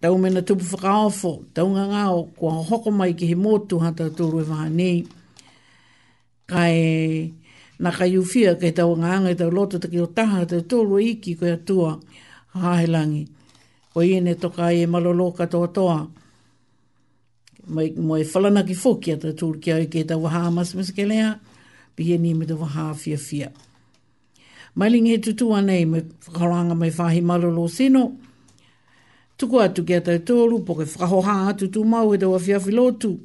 Tau mena tupu whakaofo, tau nga ngao, kua hoko mai ki he mōtu hata tōru e waha nei. Kai na kai uwhia, kai tau nga anga, tau loto taki o taha, hata tōru e iki, koe atua, hahelangi. Koe iene toka e malolo katoa toa. Mai, mai whalana ki fōki ata tōru ki au ke tau waha amas maskeleha, pihe ni me tau waha fia fia. Mai linga he tutu anei me whakaranga mai whahi malolo sino. Tuku atu ki a tau tōru po ke whakahoha atu tū mau e tau a whiawhi lotu.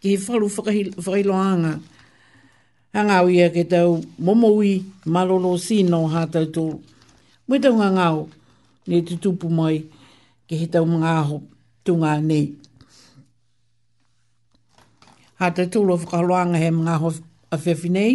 Ki he whalu whakailoanga. Hanga au ia ke tau momoui malolo sino ha tau tōru. Mui tau ngā ngāo ne tutupu mai ki he tau mga aho tūngā nei. Ha tau tōru a whakaroanga he mga aho a whiawhi nei.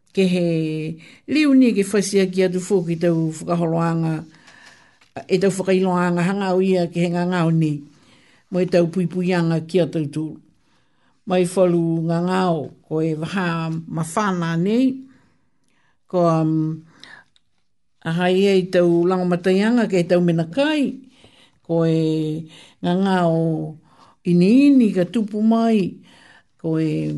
Ke he riu ni ke whaisia ki a Dufour ki tau whakahoroanga, e tau whakailoanga hanga o ia ki he ngangao ni, mo e tau puipuianga ki a tau tūru. Mai wharu ngangao, ko e waha ma whana nei, ko um, aha ia i tau langomataianga ke tau mena kai, ko e ngangao ini ini ka tupu mai, ko e...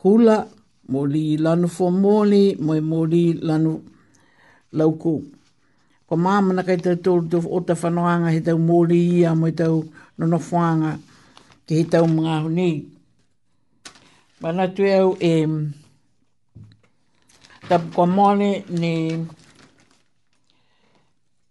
Kula, Moli lanu fo moli, moe moli lanu lau ku. Ko māmana kai tau tōru tō o ta whanoanga he tau moli ia moe tau nono whanga ki he tau mga huni. Mana tu e au e tapu kwa mole ni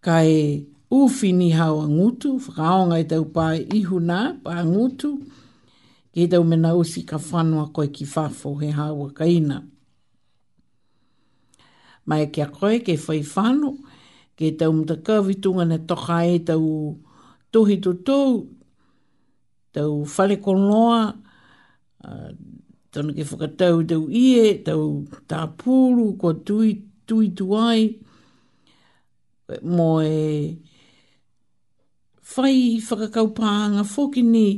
Kai Uwhiniha o Ngutu, whakaonga i tau pa Ihuna, pa Ngutu, ki tau mena usi ka whanua koe ki Fafo he hawa kaina. Mai kia koe ke whai whano, ke tau mta kawitunga ne toka e tau tuhi tutou, tau whare konoa, Uh, tana ke whakatau tau ie, tau tā pūru kua tui, tui tuai, mo e whai whakakau pānga whokini,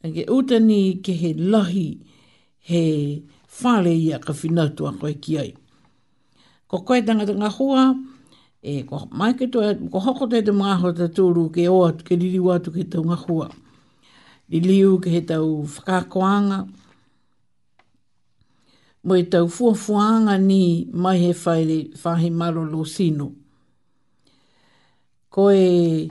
ke utani ke he lahi, he whare ia ka whinautu a koe ki ai. Ko koe tangata nga hoa, e, ko mai ke toi, ko hoko te te mga hoa te tūru ke o atu, ke ririu atu ke tau nga hoa. Riliu ke he tau whakakoanga, mo e tau fuafuanga ni mai he whaere whahi maro lo sino. Ko e,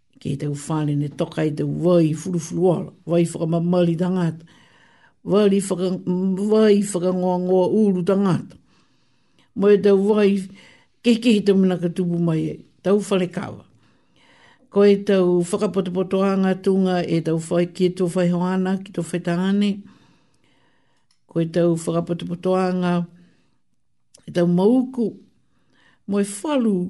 Ki te uwhanene toka i te wai furuwhuru ala, wai whakamamari tangata, wari whaka, wai whakangoa ngoa uru tangata. Mo e te wai kikihi te muna ka tupu mai e, tau whare kawa. Ko e tau whakapotopoto a ngā tūnga e tau whai ki tō whai hoana, ki tō whai tāne. Ko e tau whakapotopoto a ngā, e tau mauku, mo e whalu,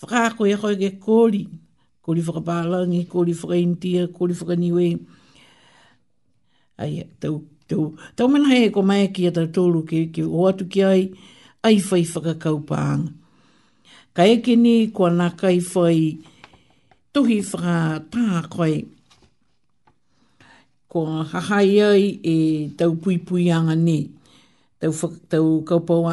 Whakaako i a koe ke kōri, kōri whakapālangi, kōri whakaintia, kōri whakaniwe. Ai, tau, tau, tau mena hei ko mai ki a tau tōru ke, ke o atu ki ai, ai whai whakakau pānga. Ka eke ni kua nā kai whai tuhi whakataha koe, ko hahai ai e tau pui pui anga ni, tau, tau kaupau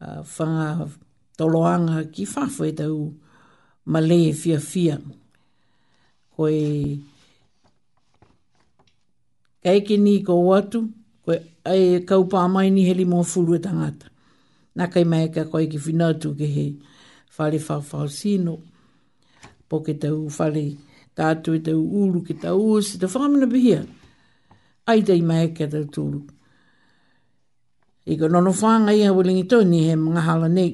uh, whanga toloanga ki whawha e tau male fia fia. Koe keiki ni ko watu, koe ai kau pā mai ni he limo fulu e tangata. Nā kai mai ka koe ki whina atu ke he whare whawha o sino, po ke tau whare tātu e tau ulu ke tau usi, te whakamana bihia. Ai tei mai ke tau tūru. I ka nono whāngai i a Wellington i he mga hala nei.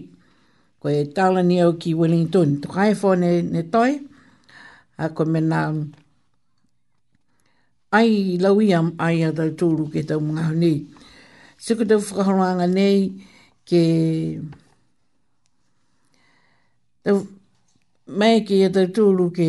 Ko e tālani au ki Wellington, to kai fō ne, ne toi, a ko mena ai lau i am ai a tau tūru ke tau mga hau nei. Siku tau whakaharoanga nei ke tau mai ki a tau tūru ke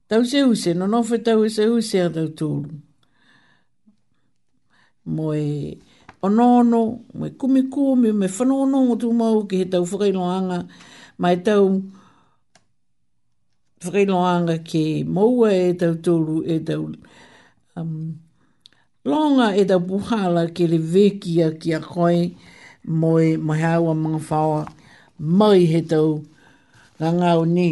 Tausehuse, no no whe tauesehuse a tau tūru. Mo e ono ono, mo e kumi kumi, mo e whano ono o tū mau ki he tau whakailoanga, mai tau whakailoanga ki moua e tau tūru, e tau um, Longa e tau puhala ke le vekia ki a koe moe mai haua mga whaoa mai he tau nga ngao ni.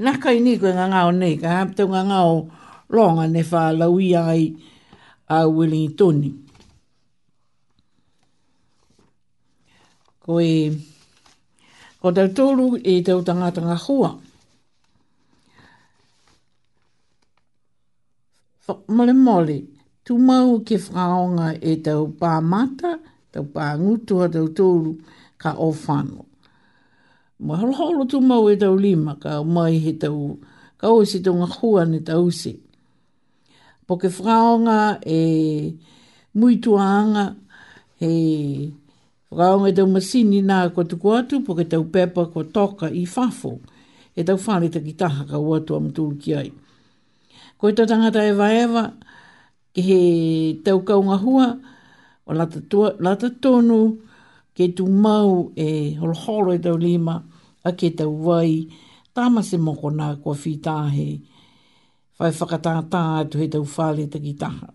Nā kai ni koe nga ngao nei, ka hap tau nga ngao longa ne wha lau i ai a Wellingtoni. Koe, ko tau tolu e tau tangata nga hua. Whakamarimari, Tūmau ki whakaonga e tau pā mata, tau pā ngutua, tau tōru, ka o whano. Mā horohoro tūmau e tau rima, ka mai he tau, ka o si tonga hua ne tau si. Po ke whakaonga e muituanga he Whakaonga i tau masini nā kua tukua atu po ke tau pepa kua toka i whafo, he tau whāreta ki taha ka ua atu am tūruki ai. Ko ta tangata e vaeva ki he tau kaunga hua o lata, tua, lata tonu ke tu mau e holoholo e tau lima a ke tau vai tama se moko nā kua whītāhe whai whakatātā atu he tau whāreta ki taha.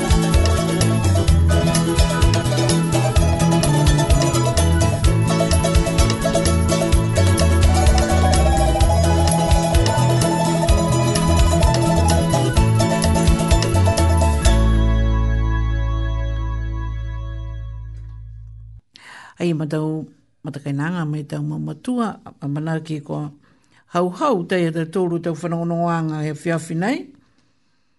ai matau matakai nanga mai tau mau matua a mana ki ko hau hau tai e tau tōru tau whanongonongoanga e whiawhi nei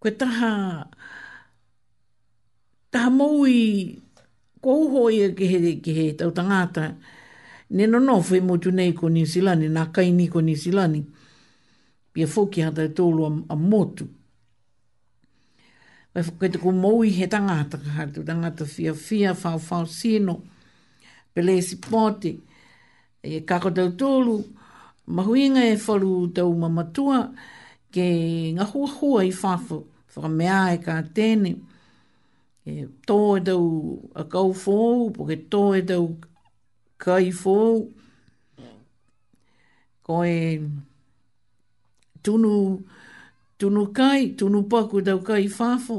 Koe taha, taha mou i kouho ia ki he, ki he tau tangata. Ne no no whai motu nei ko New Zealand, nā kai ni ko New Zealand. Pia foki hata e tōlu a, a motu. Koe, koe te ko mou i he tangata, ka hatu tangata fia fia, whao whao sino, pelesi poti, E kako tau tolu, mahuinga e wharu tau ma matua, ke ngahua hua i whafu, whakamea e ka tēne, e tō e tau a kau fōu, po ke tō e tau kai fōu, ko e tunu, tunu kai, tunu paku tau kai whafu,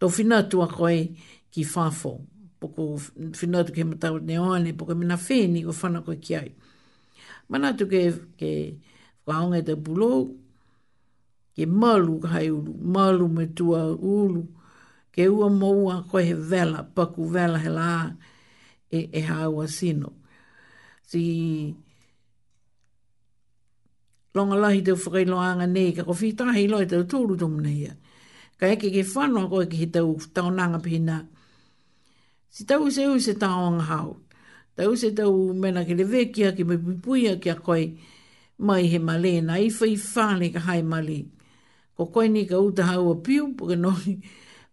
Tō whina atu a koe ki whāwhō. Poko whina atu ke matau ne oa ne poko mina whē ni ko whana koe ki ai. Mana atu ke, ke whakaonga e te pulo, ke malu ka hai ulu, malu me tua ulu, ke ua moua koe he vela, paku vela he lā, e, e hāua sino. Si, Longalahi te whakailoanga nei, ka kowhi tahi loa te utūru tō muna ia. Ka eke ki whanua koe ki he tau, tau nanga pihina. Si tau se u se tau anga hao. Tau se tau mena ki le vekia ki me pipuia ki a koe mai he male na i whai whale ka hai male. Ko koe ni ka uta hau a piu po ke nohi,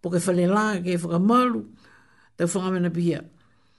po ke whale la ke whakamaru, tau whangamena pihia.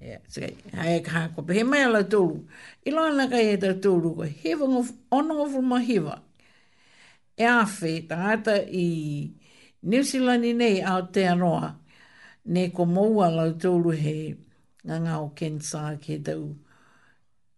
Yeah, it's okay. Hai ka hakope. He mai ala tōru. I loa ana kai e tau tōru. Ko hewa ngof, ono ngofu ma hewa. E awhi, ta ata i New Zealand nei a Aotearoa. Ne ko moua lau tōru he nga nga o Ken Sark he tau.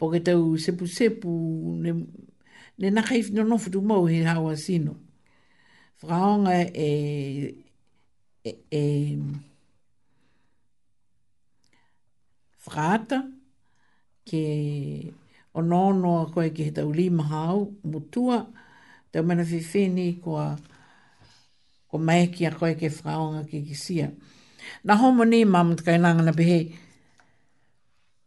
o ke tau sepu sepu ne, ne na kai no no futu mau he hawa sino. Whakaonga e, e, e whakaata ke ono ono a koe ki he tau lima hao mutua tau mana whiwhini ko a ko mai ki a koe ke whakaonga ki ki sia. Na homo ni mamu te kainanga na pehe,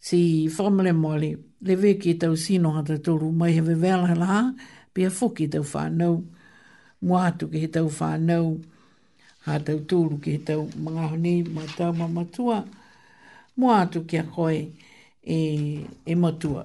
Si whakamare Moali, le we ki tau sino ha te toru, mai he wewela he laha, pia fo ki tau whanau, mua atu ki he tau whanau, ha tau toru ki he tau mga honi, ma tau ma matua, mua atu ki a koe e, e matua.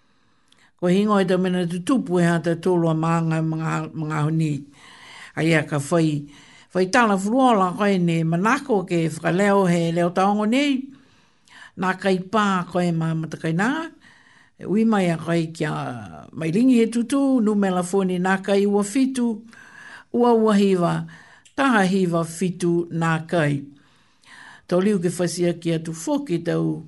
Ko Hingo e tau mena tu tupu e hata tolo a maanga e mga, mga honi. Ai a ka whai, whai tala furua la koe ne manako ke whakaleo he leo taongo nei. Nā kai pā koe mā matakai nā, e ui mai a kai ki a mai ringi he tutu, nu mela fōni nā kai ua fitu, ua ua hiva, taha hiva fitu nā kai. Tō liu ke whasia ki atu fōki tau,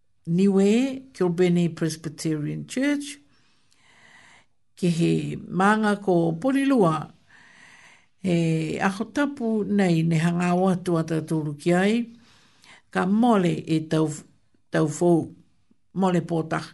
Niue, Kilbirnie Presbyterian Church, ki he mānga ko Porirua, he aho tapu nei ne hanga o atu a tātou ki ai, ka mole e tau, tau fōu, mole pōtaka.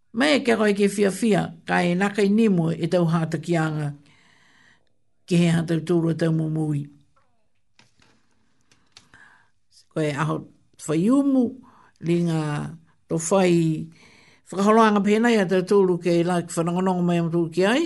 Me kia koe ki whiawhia, ka e naka i Nimue e tau hata ki anga, ki he hatau tūrua tau mō mui. Koe e aho whai umu, ringa to whai whakaholoanga pēnei a tau tūru ke la ki whanangonongo mai am tū ki ai.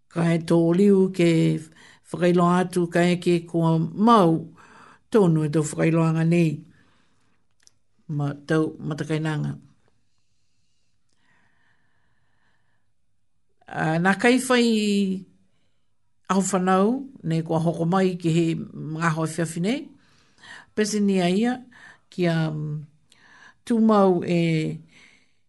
Kai tō riu ke whakailoa atu ka eke kua mau tonu e tō whakailoanga nei ma tau matakainanga. Uh, nā kai whai au whanau, ne kua hoko mai ki he ngā hoi whiawhi nei, pesini a ia ki a um, tūmau e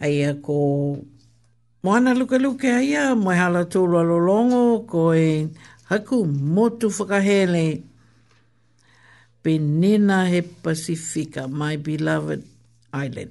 Aia ko Moana Luke Luke, aia, mai hala tūrua lolongo, ko e haku motu whakahele. Penina he Pasifika, my beloved island.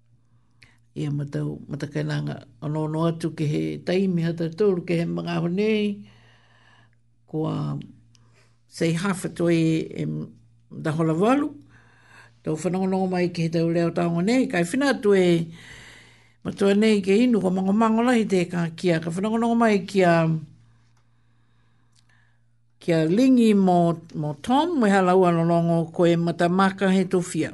ia matau matakainanga anō no atu ke he taimi hata tōru ke he mga aho nei kua sei hafa toi e da hola walu tō whanongonongo mai ke he tau leo tāngo nei kai whina atu e matua nei ke inu ko mango mango lahi te ka kia ka whanongonongo mai kia kia lingi mō, mō Tom me hala ua no longo ko e mata maka he tofia.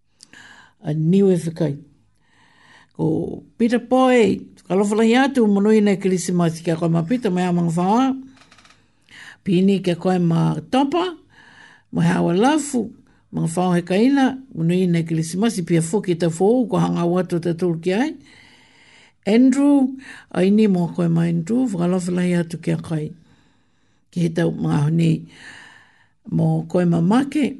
I knew e whikai. Ko Peter Poi, ka lawhalahi atu, mono i nei kirisimati kia koe ma Peter, mai a mga whaoa. Pini kia koe ma Topa, mai hawa lafu, mga whaoa he kaina, mono i nei kirisimati, pia fuki ta fōu, ko hanga watu te tūru ki ai. Andrew, ai ni mo koe ma Andrew, whakalawhalahi atu kia kai. Ki he tau mga honi, mo koe ma Make,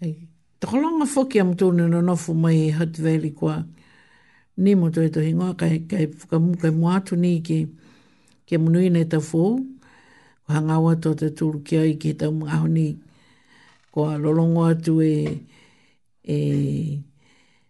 Hei takaranga whaki am tōne no nofo mai i Hutt Valley kua ni mo toi tohi ngoa kai kai whakamu kai mo atu ni ki ki munui nei ta fō ko hanga wa tō te tūru ki ai ki tau mga aho ni ko a lolongo atu e e